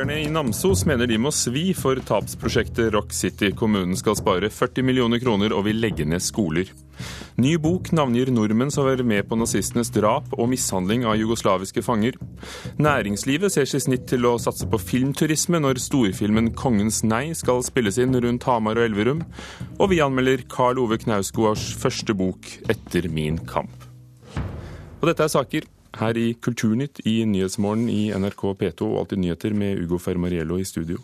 Innbyggerne i Namsos mener de må svi for tapsprosjektet Rock City. Kommunen skal spare 40 millioner kroner og vil legge ned skoler. Ny bok navngir nordmenn som var med på nazistenes drap og mishandling av jugoslaviske fanger. Næringslivet ser seg snitt til å satse på filmturisme når storfilmen 'Kongens nei' skal spilles inn rundt Hamar og Elverum. Og vi anmelder Karl Ove Knausgårds første bok 'Etter min kamp'. Og dette er saker her i Kulturnytt i Nyhetsmorgen i NRK P2 og Alltid nyheter med Ugo Fermariello i studio.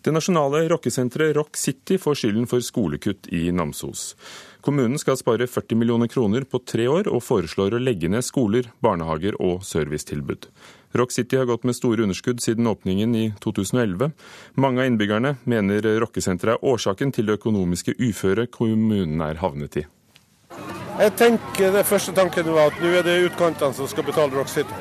Det nasjonale rockesenteret Rock City får skylden for skolekutt i Namsos. Kommunen skal spare 40 millioner kroner på tre år, og foreslår å legge ned skoler, barnehager og servicetilbud. Rock City har gått med store underskudd siden åpningen i 2011. Mange av innbyggerne mener rockesenteret er årsaken til det økonomiske uføret kommunen er havnet i. Jeg tenker det Første tanken var at nå er det utkantene som skal betale Rock City.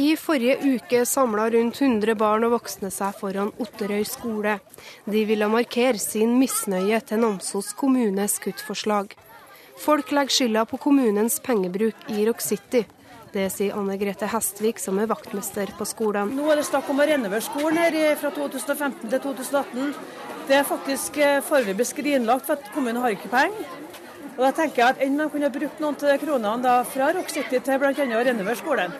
I forrige uke samla rundt 100 barn og voksne seg foran Otterøy skole. De ville markere sin misnøye til Namsos kommunes kuttforslag. Folk legger skylda på kommunens pengebruk i Rock City. Det sier Anne Grete Hestvik, som er vaktmester på skolen. Nå er det snakk om å renovere skolen her fra 2015 til 2018. Det er faktisk eh, foreløpig skrinlagt, for at kommunen har ikke penger. Og da tenker jeg at Enn man kunne brukt noen av kronene fra Rock City til bl.a. å renovere skolen.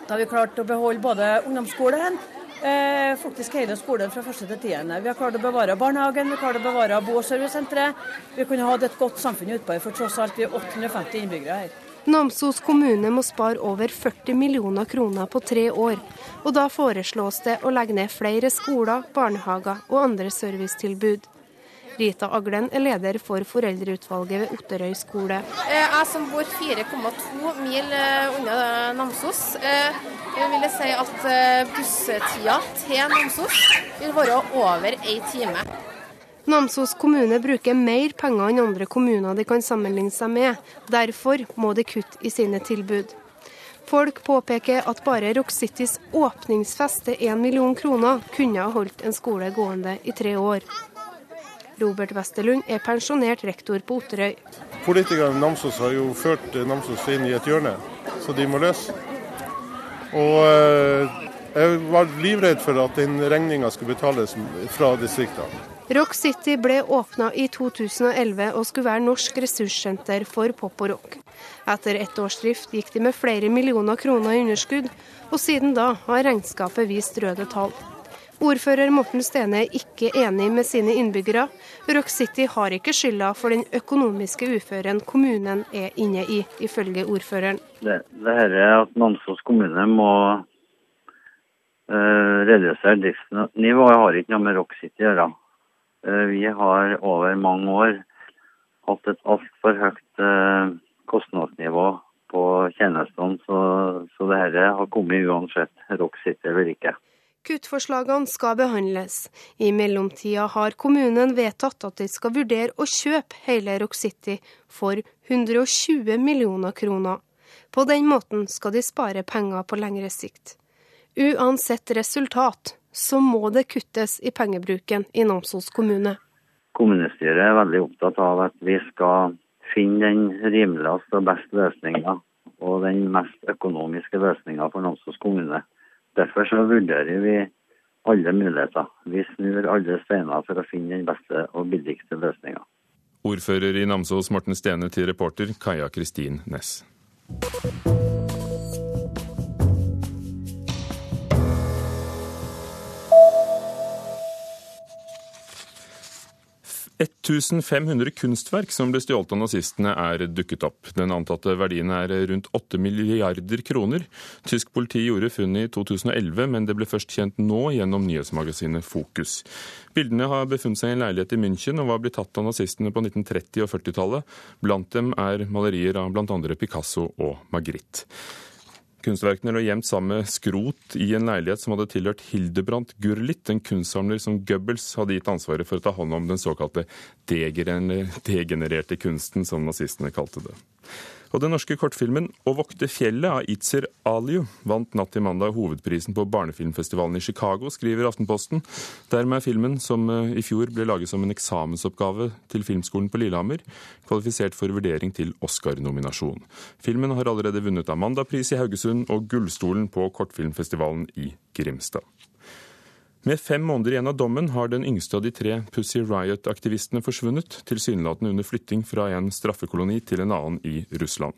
Da har vi klart å beholde både ungdomsskolen, eh, faktisk hele skolen fra første til tiende. Vi har klart å bevare barnehagen, vi har klart å bevare bo- og servicesenteret. Vi kunne hatt et godt samfunn utpå her, for tross alt vi er 850 innbyggere her. Namsos kommune må spare over 40 millioner kroner på tre år, og da foreslås det å legge ned flere skoler, barnehager og andre servicetilbud. Rita Aglen er leder for foreldreutvalget ved Otterøy skole. Eh, Jeg som bor 4,2 mil eh, unna Namsos, eh, vil jeg si at busstida til Namsos vil være over én time. Namsos kommune bruker mer penger enn andre kommuner de kan sammenligne seg med. Derfor må de kutte i sine tilbud. Folk påpeker at bare Rock Citys åpningsfest til 1 million kroner kunne ha holdt en skole gående i tre år. Robert Westerlund er pensjonert rektor på Otterøy. Politikerne i Namsos har jo ført Namsos inn i et hjørne, så de må løse. Og eh, jeg var livredd for at den regninga skulle betales fra distriktene. Rock City ble åpna i 2011 og skulle være norsk ressurssenter for pop og rock. Etter ett års drift gikk de med flere millioner kroner i underskudd, og siden da har regnskapet vist røde tall. Ordfører Morten Stene er ikke enig med sine innbyggere. Rock City har ikke skylda for den økonomiske uføren kommunen er inne i, ifølge ordføreren. Det, det her er at Namsos kommune må uh, redusere driftsnivået, har ikke noe med Rock City å gjøre. Uh, vi har over mange år hatt et altfor høyt uh, kostnadsnivå på tjenestene, så, så dette har kommet uansett Rock City eller ikke. Kuttforslagene skal behandles. I mellomtida har kommunen vedtatt at de skal vurdere å kjøpe hele Rock City for 120 millioner kroner. På den måten skal de spare penger på lengre sikt. Uansett resultat, så må det kuttes i pengebruken i Namsos kommune. Kommunestyret er veldig opptatt av at vi skal finne den rimeligste og beste løsninga, og den mest økonomiske løsninga for Namsos kommune. Derfor så vurderer vi alle muligheter. Vi snur alle steiner for å finne den beste og billigste løsninga. Ordfører i Namsos Morten Stene til reporter Kaja Kristin Næss. 1500 kunstverk som ble stjålet av nazistene, er dukket opp. Den antatte verdien er rundt 8 milliarder kroner. Tysk politi gjorde funnet i 2011, men det ble først kjent nå gjennom nyhetsmagasinet Fokus. Bildene har befunnet seg i en leilighet i München og var blitt tatt av nazistene på 1930- og 40-tallet. Blant dem er malerier av bl.a. Picasso og Magritte. Kunstverkene lå gjemt sammen med skrot i en leilighet som hadde tilhørt Hildebrandt Gurlitt, en kunstsamler som Goebbels hadde gitt ansvaret for å ta hånd om den såkalte degenererte kunsten, som nazistene kalte det. Og den norske kortfilmen 'Å vokte fjellet' av Itzer Aliu vant natt til mandag hovedprisen på barnefilmfestivalen i Chicago, skriver Aftenposten. Dermed er filmen, som eh, i fjor ble laget som en eksamensoppgave til Filmskolen på Lillehammer, kvalifisert for vurdering til Oscar-nominasjon. Filmen har allerede vunnet Amandapris i Haugesund og Gullstolen på kortfilmfestivalen i Grimstad. Med fem måneder igjen av dommen har den yngste av de tre Pussy Riot-aktivistene forsvunnet, tilsynelatende under flytting fra en straffekoloni til en annen i Russland.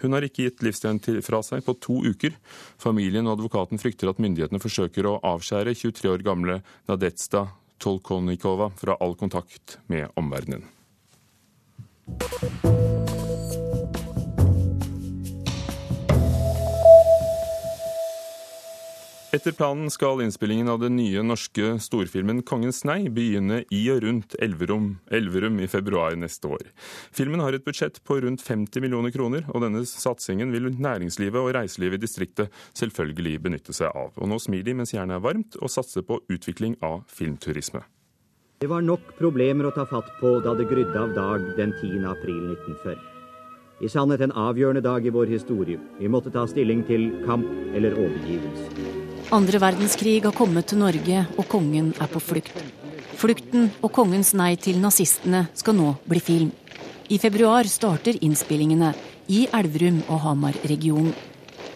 Hun har ikke gitt livsstilen fra seg på to uker. Familien og advokaten frykter at myndighetene forsøker å avskjære 23 år gamle Nadezjda Tolkonikova fra all kontakt med omverdenen. Etter planen skal innspillingen av den nye norske storfilmen 'Kongens nei' begynne i og rundt Elverum, Elverum, i februar neste år. Filmen har et budsjett på rundt 50 millioner kroner, og denne satsingen vil næringslivet og reiselivet i distriktet selvfølgelig benytte seg av. Og nå smir de mens jernet er varmt, og satser på utvikling av filmturisme. Det var nok problemer å ta fatt på da det grydde av dag den 10. april 1940. I sannhet en avgjørende dag i vår historie. Vi måtte ta stilling til kamp eller overgivelse. Andre verdenskrig har kommet til Norge, og kongen er på flukt. Flukten og kongens nei til nazistene skal nå bli film. I februar starter innspillingene i Elverum og Hamar-regionen.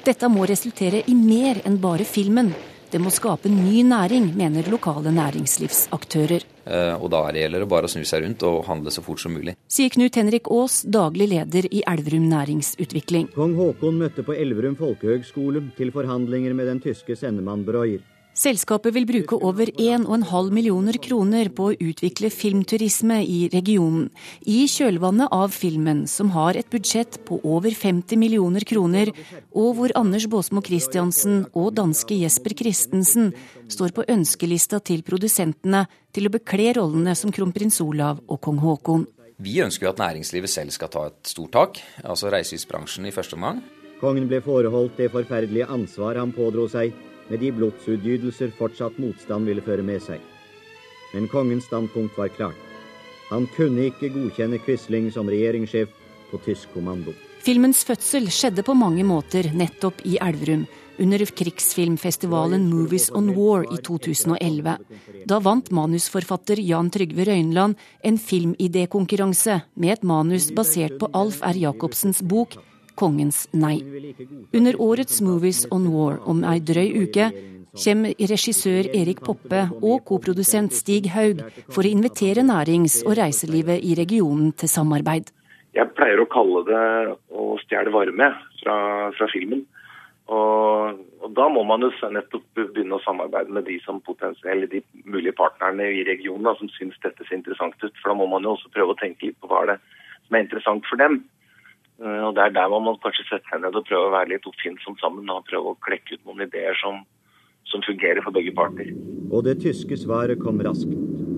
Dette må resultere i mer enn bare filmen. Det må skape ny næring, mener lokale næringslivsaktører. Eh, og da gjelder det bare å snu seg rundt og handle så fort som mulig. Sier Knut Henrik Aas, daglig leder i Elverum næringsutvikling. Kong Haakon møtte på Elverum folkehøgskole til forhandlinger med den tyske sendemann Breuer. Selskapet vil bruke over 1,5 millioner kroner på å utvikle filmturisme i regionen, i kjølvannet av filmen, som har et budsjett på over 50 millioner kroner, og hvor Anders Baasmo Christiansen og danske Jesper Christensen står på ønskelista til produsentene til å bekle rollene som kronprins Olav og kong Haakon. Vi ønsker jo at næringslivet selv skal ta et stort tak, altså reiselivsbransjen i første omgang. Kongen ble foreholdt det forferdelige ansvar han pådro seg med de blodsutgytelser fortsatt motstand ville føre med seg. Men kongens standpunkt var klart. Han kunne ikke godkjenne Quisling som regjeringssjef på tysk kommando. Filmens fødsel skjedde på mange måter nettopp i Elverum, under krigsfilmfestivalen Movies on War i 2011. Da vant manusforfatter Jan Trygve Røynland en filmidékonkurranse med et manus basert på Alf R. Jacobsens bok kongens nei. Under årets Movies on War om ei drøy uke kommer regissør Erik Poppe og koprodusent Stig Haug for å invitere nærings- og reiselivet i regionen til samarbeid. Jeg pleier å kalle det å stjele varme fra, fra filmen. Og, og, Da må man jo nettopp begynne å samarbeide med de, de mulige partnerne i regionen da, som syns dette ser interessant ut. For Da må man jo også prøve å tenke litt på hva er det som er interessant for dem. Eh, og Det er der man må kanskje sette seg ned og prøve å være litt oppfinnsom sammen og prøve å klekke ut noen ideer som, som fungerer for begge parter. Og det tyske svaret kom raskt.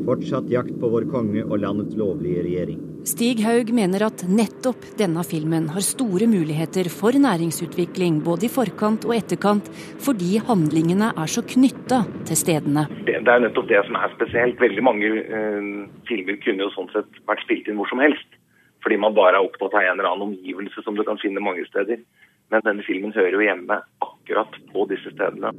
Fortsatt jakt på vår konge og landets lovlige regjering. Stig Haug mener at nettopp denne filmen har store muligheter for næringsutvikling både i forkant og etterkant, fordi handlingene er så knytta til stedene. Det, det, er nettopp det som er spesielt. Veldig mange eh, filmer kunne jo sånn sett vært spilt inn hvor som helst fordi man bare er opptatt av en eller annen omgivelse som du kan finne mange steder. Men denne filmen hører jo hjemme akkurat på disse stedene.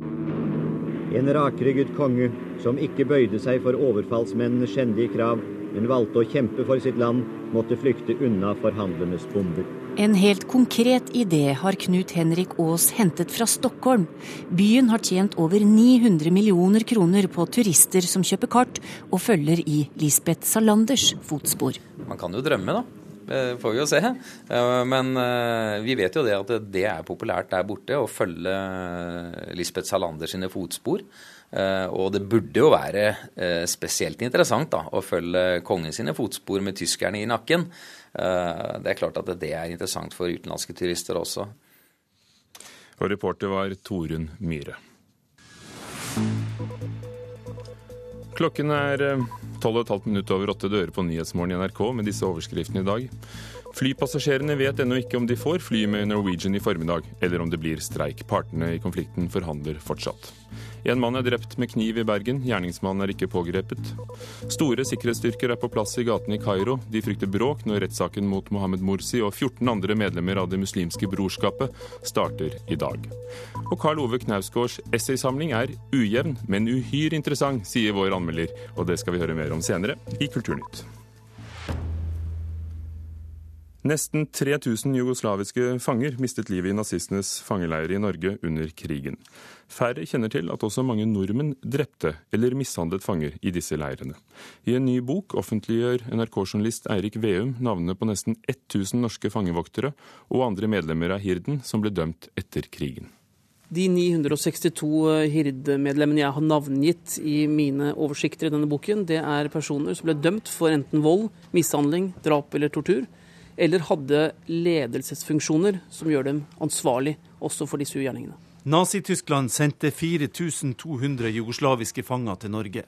En rakrygget konge som ikke bøyde seg for overfallsmennenes skjendige krav, men valgte å kjempe for sitt land, måtte flykte unna forhandlernes bomber. En helt konkret idé har Knut Henrik Aas hentet fra Stockholm. Byen har tjent over 900 millioner kroner på turister som kjøper kart og følger i Lisbeth Salanders fotspor. Man kan jo drømme, da. Det får vi jo se. Men eh, vi vet jo det at det er populært der borte å følge Lisbeth Salander sine fotspor. Eh, og det burde jo være eh, spesielt interessant da, å følge kongen sine fotspor med tyskerne i nakken. Det er klart at det er interessant for utenlandske turister også. Og reporter var Torunn Myhre. Klokken er 12,5 minutter over åtte dører på Nyhetsmorgen i NRK med disse overskriftene i dag. Flypassasjerene vet ennå ikke om de får fly med Norwegian i formiddag, eller om det blir streik. Partene i konflikten forhandler fortsatt. En mann er drept med kniv i Bergen. Gjerningsmannen er ikke pågrepet. Store sikkerhetsstyrker er på plass i gatene i Kairo. De frykter bråk når rettssaken mot Mohammed Morsi og 14 andre medlemmer av Det muslimske brorskapet starter i dag. Og Karl Ove Knausgårds essaysamling er ujevn, men uhyre interessant, sier vår anmelder. Og det skal vi høre mer om senere i Kulturnytt. Nesten 3000 jugoslaviske fanger mistet livet i nazistenes fangeleire i Norge under krigen. Færre kjenner til at også mange nordmenn drepte eller mishandlet fanger i disse leirene. I en ny bok offentliggjør NRK-journalist Eirik Veum navnene på nesten 1000 norske fangevoktere og andre medlemmer av Hirden som ble dømt etter krigen. De 962 Hird-medlemmene jeg har navngitt i mine oversikter i denne boken, det er personer som ble dømt for enten vold, mishandling, drap eller tortur eller hadde ledelsesfunksjoner som gjør dem ansvarlig også for disse ugjerningene. Nazi-Tyskland sendte 4200 jugoslaviske fanger til Norge.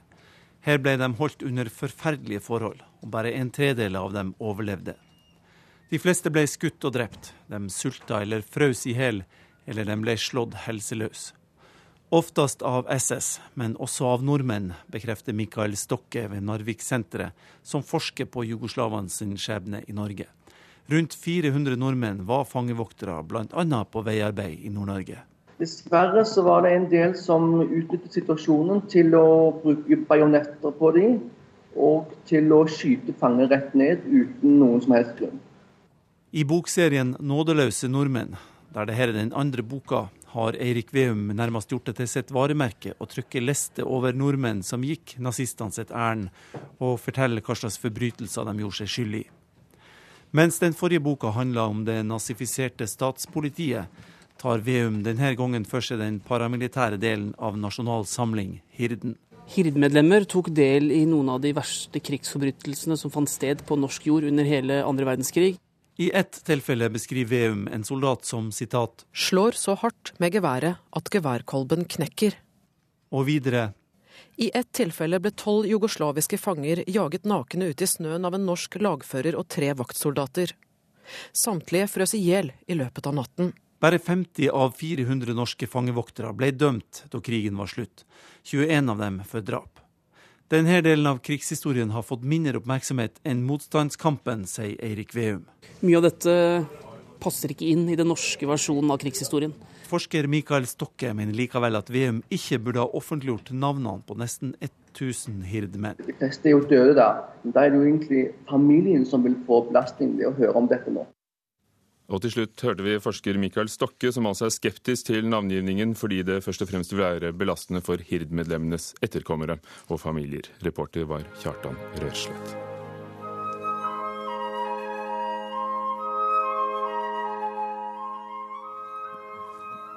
Her ble de holdt under forferdelige forhold, og bare en tredel av dem overlevde. De fleste ble skutt og drept. De sulta eller frøs i hjel, eller de ble slått helseløs. Oftest av SS, men også av nordmenn, bekrefter Mikael Stokke ved Narvik-senteret, som forsker på jugoslavene sin skjebne i Norge. Rundt 400 nordmenn var fangevoktere, bl.a. på veiarbeid i Nord-Norge. Dessverre så var det en del som utnyttet situasjonen til å bruke bajonetter på dem, og til å skyte fanger rett ned uten noen som helst grunn. I bokserien 'Nådeløse nordmenn', der dette er den andre boka, har Eirik Veum nærmest gjort det til sitt varemerke å trykke liste over nordmenn som gikk nazistene sitt ærend, og fortelle hva slags forbrytelser de gjorde seg skyld i. Mens den forrige boka handla om det nazifiserte statspolitiet, tar Veum denne gangen for seg den paramilitære delen av Nasjonal Samling, Hirden. Hird-medlemmer tok del i noen av de verste krigsforbrytelsene som fant sted på norsk jord under hele andre verdenskrig. I ett tilfelle beskriver Veum en soldat som sitat Slår så hardt med geværet at geværkolben knekker. Og videre i ett tilfelle ble tolv jugoslaviske fanger jaget nakne ut i snøen av en norsk lagfører og tre vaktsoldater. Samtlige frøs i hjel i løpet av natten. Bare 50 av 400 norske fangevoktere ble dømt da krigen var slutt, 21 av dem for drap. Denne delen av krigshistorien har fått mindre oppmerksomhet enn motstandskampen, sier Eirik Veum. Mye av dette passer ikke inn i den norske versjonen av krigshistorien. Forsker Mikael Stokke mener likevel at VM ikke burde ha offentliggjort navnene på nesten 1000 hirdemenn. De fleste er jo døde da. Da er det jo egentlig familien som vil få belastning ved å høre om dette nå. Og til slutt hørte vi forsker Mikael Stokke, som altså er skeptisk til navngivningen fordi det først og fremst vil være belastende for Hird-medlemmenes etterkommere og familier. Reporter var Kjartan Rørslett.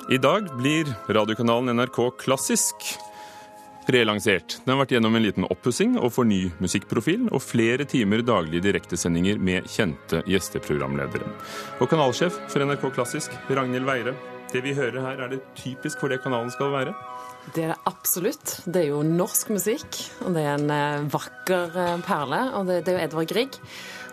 I dag blir radiokanalen NRK Klassisk relansert. Den har vært gjennom en liten oppussing og får ny musikkprofil, og flere timer daglige direktesendinger med kjente gjesteprogramledere. Og kanalsjef for NRK Klassisk, Ragnhild Weire. Det vi hører her, er det typisk for det kanalen skal være? Det er det absolutt. Det er jo norsk musikk, og det er en eh, vakker eh, perle. Og det, det er jo Edvard Grieg.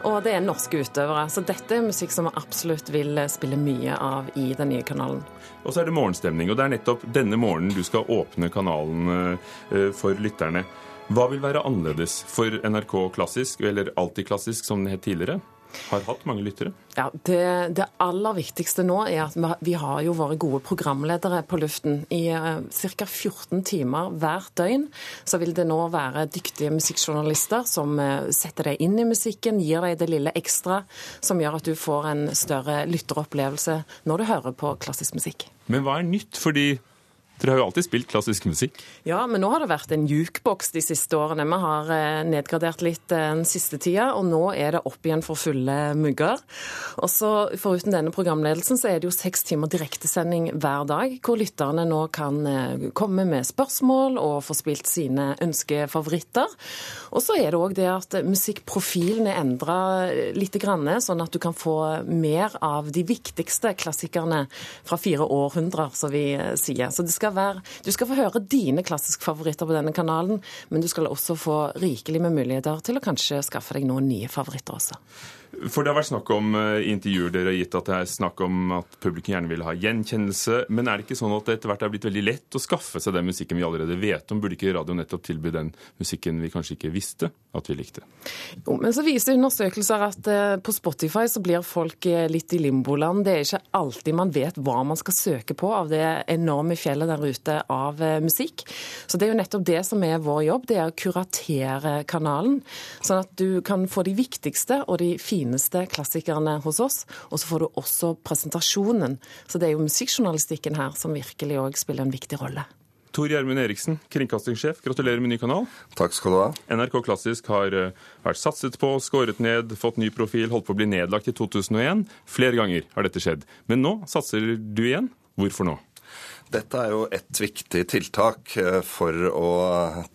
Og det er norske utøvere. Så dette er musikk som vi absolutt vil spille mye av i den nye kanalen. Og så er det morgenstemning, og det er nettopp denne morgenen du skal åpne kanalen eh, for lytterne. Hva vil være annerledes for NRK Klassisk, eller Alltid Klassisk som det het tidligere? Har hatt mange lyttere? Ja, det, det, aller viktigste nå er at vi har jo våre gode programledere på luften. I uh, ca. 14 timer hvert døgn så vil det nå være dyktige musikkjournalister som uh, setter deg inn i musikken, gir deg det lille ekstra som gjør at du får en større lytteropplevelse når du hører på klassisk musikk. Men hva er nytt? Fordi dere har jo alltid spilt klassisk musikk? Ja, men nå har det vært en jukeboks de siste årene. Vi har eh, nedgradert litt eh, den siste tida, og nå er det opp igjen for fulle mugger. Og så Foruten denne programledelsen så er det jo seks timer direktesending hver dag, hvor lytterne nå kan eh, komme med spørsmål og få spilt sine ønskefavoritter. Og så er det òg det at musikkprofilen er endra litt, sånn at du kan få mer av de viktigste klassikerne fra fire århundrer, som vi sier. Så det skal skal være, du skal få høre dine klassiske favoritter på denne kanalen, men du skal også få rikelig med muligheter til å kanskje skaffe deg noen nye favoritter også. For Det har vært snakk om uh, intervjuer dere har gitt at det er snakk om at publikum gjerne vil ha gjenkjennelse. Men er det ikke sånn at det etter hvert er blitt veldig lett å skaffe seg den musikken vi allerede vet om? Burde ikke radio nettopp tilby den musikken vi kanskje ikke visste at vi likte? Jo, men så viser undersøkelser at uh, på Spotify så blir folk uh, litt i limboland. Det er ikke alltid man vet hva man skal søke på av det enorme fjellet der ute av musikk. Så det er jo nettopp det som er vår jobb, det er å kuratere kanalen. Sånn at du kan få de viktigste og de fineste fineste klassikerne hos oss. Og så får du også presentasjonen. Så det er jo musikkjournalistikken her som virkelig òg spiller en viktig rolle. Tor Gjermund Eriksen, kringkastingssjef, gratulerer med ny kanal. Takk skal du ha. NRK Klassisk har eh, vært satset på, skåret ned, fått ny profil, holdt på å bli nedlagt i 2001. Flere ganger har dette skjedd. Men nå satser du igjen. Hvorfor nå? Dette er jo et viktig tiltak eh, for å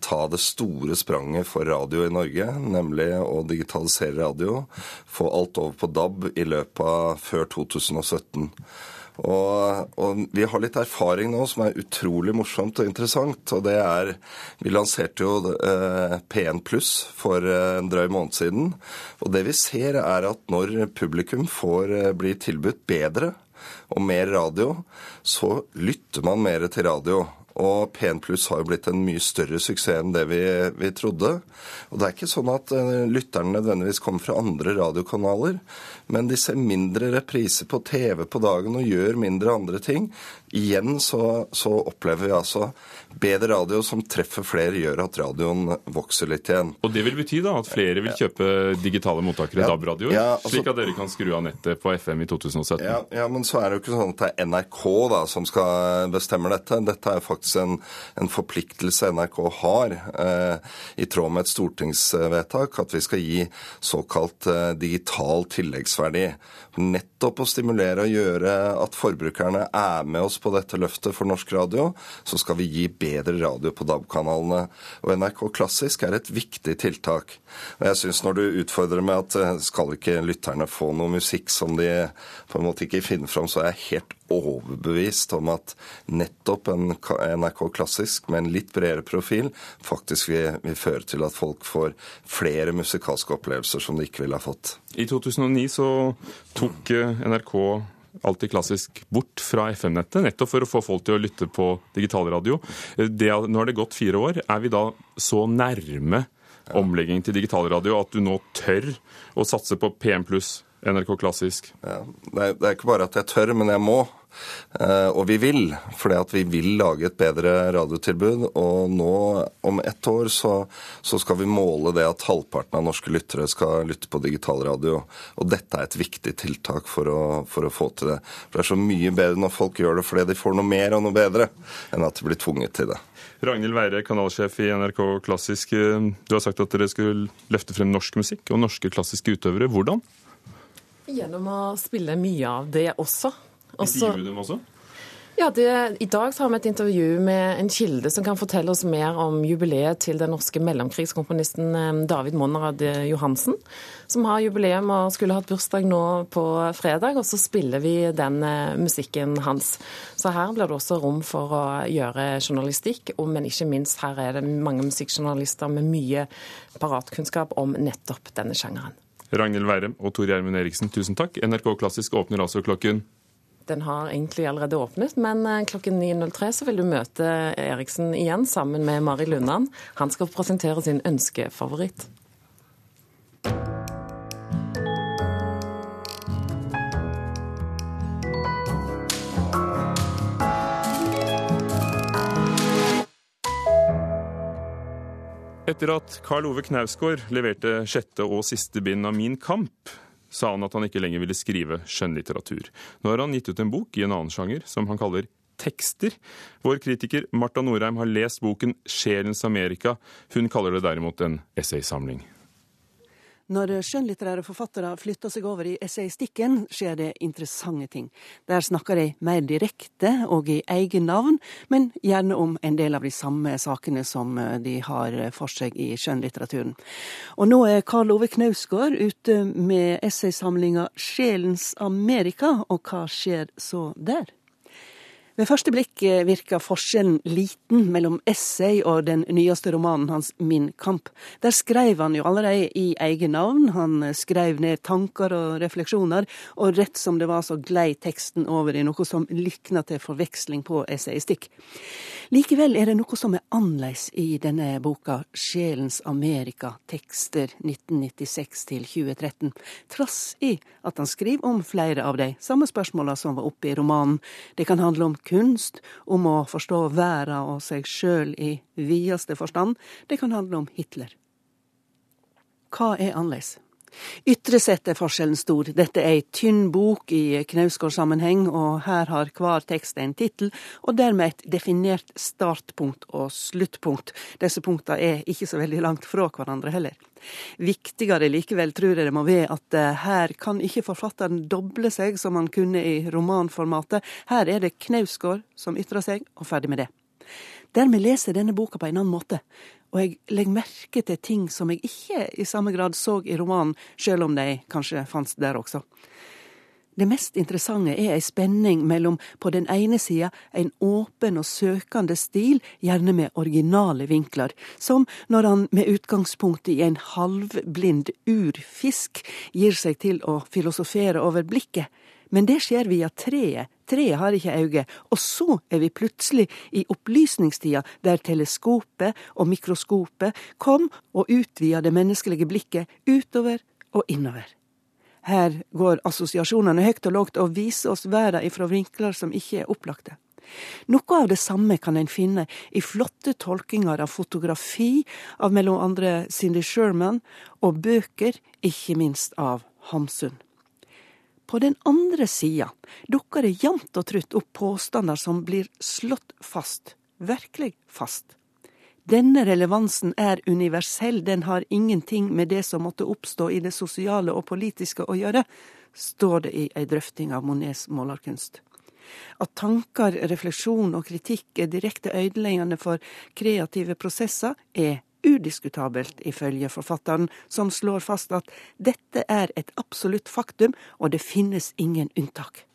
ta det store spranget for radio i Norge, nemlig å digitalisere radio. Få alt over på DAB i løpet av før 2017. Og, og, vi har litt erfaring nå som er utrolig morsomt og interessant. Og det er Vi lanserte jo eh, P1 Pluss for eh, en drøy måned siden. Og det vi ser, er at når publikum får eh, bli tilbudt bedre og mer radio, så lytter man mer til radio. Og P1 Pluss har jo blitt en mye større suksess enn det vi, vi, trodde. Og det er ikke sånn at uh, lytterne nødvendigvis kommer fra andre radiokanaler, men de ser mindre repriser på TV på dagen og gjør mindre andre ting. Igjen så, så, opplever vi altså bedre radio som treffer flere, gjør at radioen vokser litt igjen. Og det vil bety da at flere vil kjøpe digitale mottakere, ja, DAB-radioer, ja, altså, slik at dere kan skru av nettet på FM i 2017? Ja, ja, men så er det jo ikke sånn at det er NRK da som skal bestemme dette. Dette er faktisk en, en forpliktelse NRK har, eh, i tråd med et stortingsvedtak, at vi skal gi såkalt eh, digital tilleggsverdi. Nettopp å stimulere og gjøre at forbrukerne er med oss på dette løftet for norsk radio, så skal vi gi bedre radio på DAB-kanalene. Og NRK Klassisk er et viktig tiltak. Og jeg syns når du utfordrer meg at eh, skal ikke lytterne få noe musikk som de på en måte ikke finner fram, så er jeg helt overbevist om at nettopp en NRK Klassisk med en litt bredere profil faktisk vil, vil føre til at folk får flere musikalske opplevelser som de ikke ville ha fått. I 2009 så tok eh, NRK alltid klassisk bort fra FM-nettet, nettopp for å få folk til å lytte på digitalradio. Det, nå har det gått fire år. Er vi da så nærme omlegging til digitalradio at du nå tør å satse på PM pluss NRK Klassisk? Ja, det, er, det er ikke bare at jeg tør, men jeg må. Eh, og vi vil, fordi at vi vil lage et bedre radiotilbud. Og nå, om ett år, så, så, skal vi måle det at halvparten av norske lyttere skal lytte på digitalradio. Og dette er et viktig tiltak for å, for å, få til det. For det er så mye bedre når folk gjør det fordi de får noe mer og noe bedre, enn at de blir tvunget til det. Ragnhild Weire, kanalsjef i NRK Klassisk. Du har sagt at dere skulle løfte frem norsk musikk og norske klassiske utøvere. Hvordan? Gjennom å spille mye av det også. Intervjue dem også? Ja, det, I dag har vi et intervju med en kilde som kan fortelle oss mer om jubileet til den norske mellomkrigskomponisten eh, David Monrad Johansen, som har jubileum og skulle hatt bursdag nå på fredag. Og så spiller vi den eh, musikken hans. Så her blir det også rom for å gjøre journalistikk, men ikke minst her er det mange musikkjournalister med mye paratkunnskap om nettopp denne sjangeren. Ragnhild Weirem og Tor Gjermund Eriksen, tusen takk. NRK Klassisk åpner altså klokken den har egentlig allerede åpnet, men eh, klokken 9.03 så vil du møte Eriksen igjen sammen med Mari Lundan. Han skal presentere sin ønskefavoritt. Etter at Karl Ove Knausgård leverte sjette og siste bind av Min kamp, sa han at han ikke lenger ville skrive skjønnlitteratur. Nå har han gitt ut en bok i en annen sjanger, som han kaller tekster. Vår kritiker Marta Norheim har lest boken 'Sjelens Amerika'. Hun kaller det derimot en essaysamling. Når skjønnlitterære forfattere flytter seg over i essayistikken, skjer det interessante ting. Der snakker de mer direkte og i egen navn, men gjerne om en del av de samme sakene som eh, de har for seg i skjønnlitteraturen. Og nå er Karl Ove Knausgård ute med essaysamlinga 'Sjelens Amerika', og hva skjer så der? Ved første blikk eh, virker forskjellen liten mellom essay og den nyeste romanen hans Min kamp. Der skrev han jo allerede i eget navn. Han eh, skrev ned tanker og refleksjoner, og rett som det var så glei teksten over i noe som likna til forveksling på essayistikk. Likevel er det noe som er annerledes i denne boka, Sjelens Amerika, tekster 1996 til 2013, trass i at han skriver om flere av de samme spørsmåla som var oppe i romanen. Det kan handle om kunst, om å forstå verda og seg sjøl i videste forstand. Det kan handle om Hitler. Hva er annerledes? Ytre sett er forskjellen stor. Dette er ei tynn bok i Knausgård-sammenheng, og her har hver tekst en tittel, og dermed et definert startpunkt og sluttpunkt. Disse punktene er ikke så veldig langt fra hverandre heller. Viktigere likevel tror jeg det må være at eh, her kan ikke forfatteren doble seg som han kunne i romanformatet. Her er det Knausgård som ytrer seg, og ferdig med det. Dermed leser jeg denne boka på en annen måte, og jeg legger merke til ting som jeg ikke i samme grad så i romanen, sjøl om de kanskje fantes der også. Det mest interessante er ei spenning mellom på den ene sida en åpen og søkende stil, gjerne med originale vinkler, som når han med utgangspunkt i en halvblind urfisk gir seg til å filosofere over blikket. Men det skjer via treet. Treet har ikke øyne. Og så er vi plutselig i opplysningstida, der teleskopet og mikroskopet kom og utvida det menneskelige blikket utover og innover. Her går assosiasjonene høyt og lågt og viser oss verden ifra vinkler som ikke er opplagte. Noe av det samme kan en finne i flotte tolkinger av fotografi av mellom andre Cindy Sherman, og bøker, ikke minst av Hamsun. På den andre sida dukker det jevnt og trutt opp påstander som blir slått fast, virkelig fast. Denne relevansen er universell, den har ingenting med det som måtte oppstå i det sosiale og politiske å gjøre, står det i ei drøfting av Monets målerkunst. At tanker, refleksjon og kritikk er direkte ødeleggende for kreative prosesser, er udiskutabelt, ifølge forfatteren, som slår fast at dette er et absolutt faktum, og det finnes ingen unntak.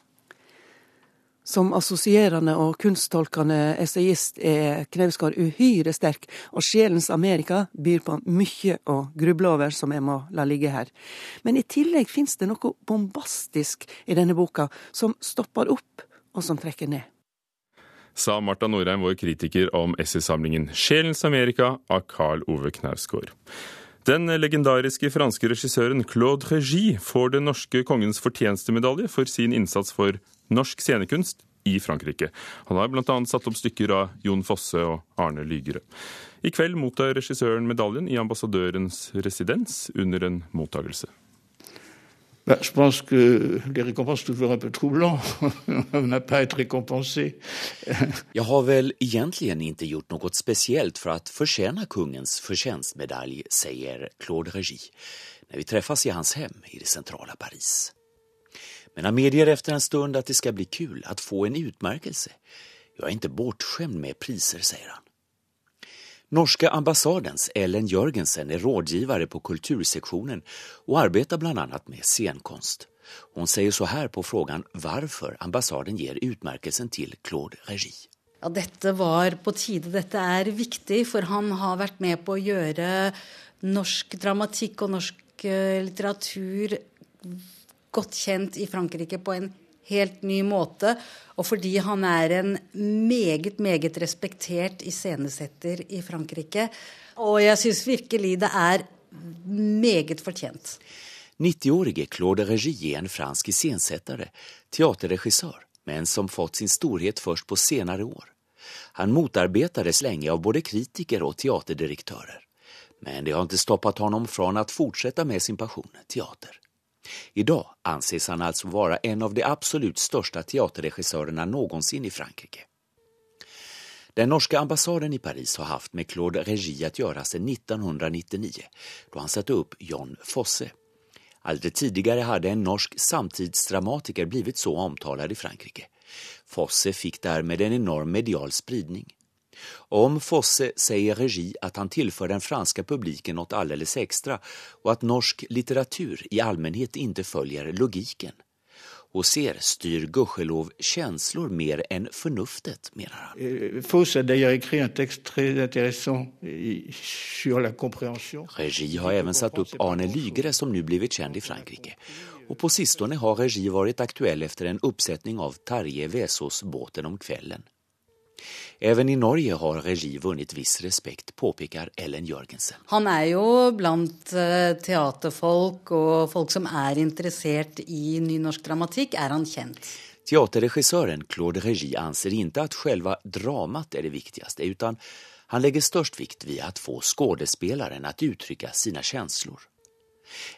Som assosierende og kunsttolkende essayist er Knausgård uhyre sterk, og Sjelens Amerika byr på mye å gruble over som jeg må la ligge her. Men i tillegg fins det noe bombastisk i denne boka, som stopper opp og som trekker ned. Sa Marta Norheim, vår kritiker, om essaysamlingen 'Sjelens Amerika' av Carl Ove Knausgård. Den legendariske franske regissøren Claude Régie får den norske kongens fortjenestemedalje for sin innsats for norsk scenekunst i Frankrike. Han har bl.a. satt opp stykker av Jon Fosse og Arne Lygere. I kveld mottar regissøren medaljen i ambassadørens residens under en mottagelse. Je pense que les récompenses sont toujours un peu troublantes. On n'a pas été récompensé. Jag har väl egentligen inte gjort något speciellt för att förtjäna kungens förtjänstmedalj, säger Claude Regi, när vi träffas i hans hem i det centrala Paris. Men han medger efter en stund att det ska bli kul att få en utmärkelse. Jag är inte bortskämd med priser, säger han. Norska ambassadens Ellen Jørgensen er rådgivare på kultursektionen og arbeider bl.a. med scenkonst. Hun sier så her på frågan hvorfor ambassaden gir utmerkelsen til Claude Régie. Ja, dette var på tide. Dette er viktig, for han har vært med på å gjøre norsk dramatikk og norsk eh, litteratur godt kjent i Frankrike på en helt ny måte. Og fordi han er en meget, meget respektert iscenesetter i Frankrike. Og jeg syns virkelig det er meget fortjent. 90-årige Claude Regie er en fransk iscenesetter, teaterregissør, men som fått sin storhet først på senere år. Han motarbetades lenge av både kritiker og teaterdirektører. Men det har ikke stoppet ham fra å fortsette med sin passion, teater. Idag anses han alltså vara en av de absolut största teaterregissörerna någonsin i Frankrike. Den norska ambassaden i Paris har haft med Claude Regi att göra sedan 1999 då han satte upp John Fosse. Aldrig tidigare hade en norsk samtidsdramatiker blivit så omtalad i Frankrike. Fosse fick därmed en enorm medial spridning. Om Fosse säger Regi att han tillför den franska publiken något alldeles extra och att norsk litteratur i allmänhet inte följer logiken. Og ser, styr gudskjelov känslor mer enn fornuftet, mener han. D'ailleurs écrit un texte très intéressant sur la compréhension. Regi har även satt upp Arne Lygre som nu blivit känd i Frankrike. Och på sistone har Regi varit aktuell efter en uppsättning av Tarje Vesaas Båten om kvällen. Även i Norge har Regi vunnet viss respekt, påpeker Ellen Jørgensen. Han er jo blant eh, teaterfolk og folk som er interessert i nynorsk dramatikk, er han kjent. Teaterregissøren Claude Regi anser ikke at selve dramat er det viktigste, utan han legger størst vikt ved å få skuespilleren til å uttrykke sine følelser.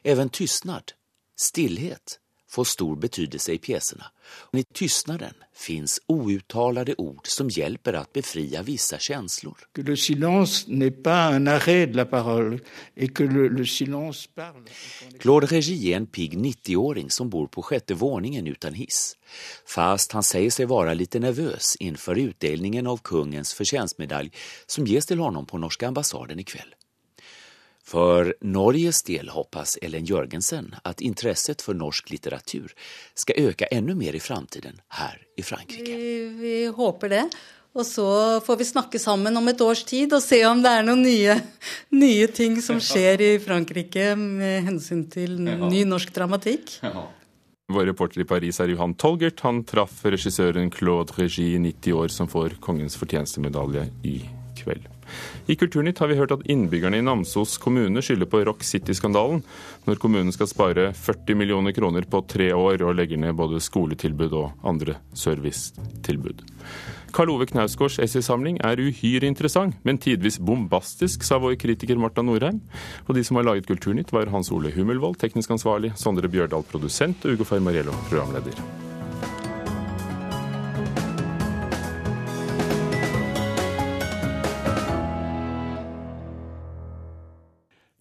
Even tystnad, stillhet, får stor betydelse i pjäserna. I tystnaden finns outtalade ord som hjälper att befria vissa känslor. Le silence n'est pas un arrêt de la parole et que le, le silence parle. Claude Régie är en pigg 90-åring som bor på sjätte våningen utan hiss. Fast han säger sig vara lite nervös inför utdelningen av kungens förtjänstmedalj som ges till honom på norska ambassaden ikväll. För Norges del hoppas Ellen Jørgensen at intresset for norsk litteratur skal øke enda mer i framtiden her i Frankrike. Vi, vi håper det. Og så får vi snakke sammen om et års tid og se om det er noen nye, nye ting som skjer i Frankrike med hensyn til ny norsk dramatikk. Vår reporter i Paris er Johan Tolgert. Han traff regissøren Claude Regi, 90 år, som får Kongens fortjenestemedalje i kveld. I Kulturnytt har vi hørt at innbyggerne i Namsos kommune skylder på Rock City-skandalen, når kommunen skal spare 40 millioner kroner på tre år og legger ned både skoletilbud og andre servicetilbud. Karl Ove Knausgårds essaysamling er uhyre interessant, men tidvis bombastisk, sa vår kritiker Marta Norheim. Og de som har laget Kulturnytt, var Hans Ole Hummelvold, teknisk ansvarlig, Sondre Bjørdal, produsent, og Ugo Fermariello, programleder.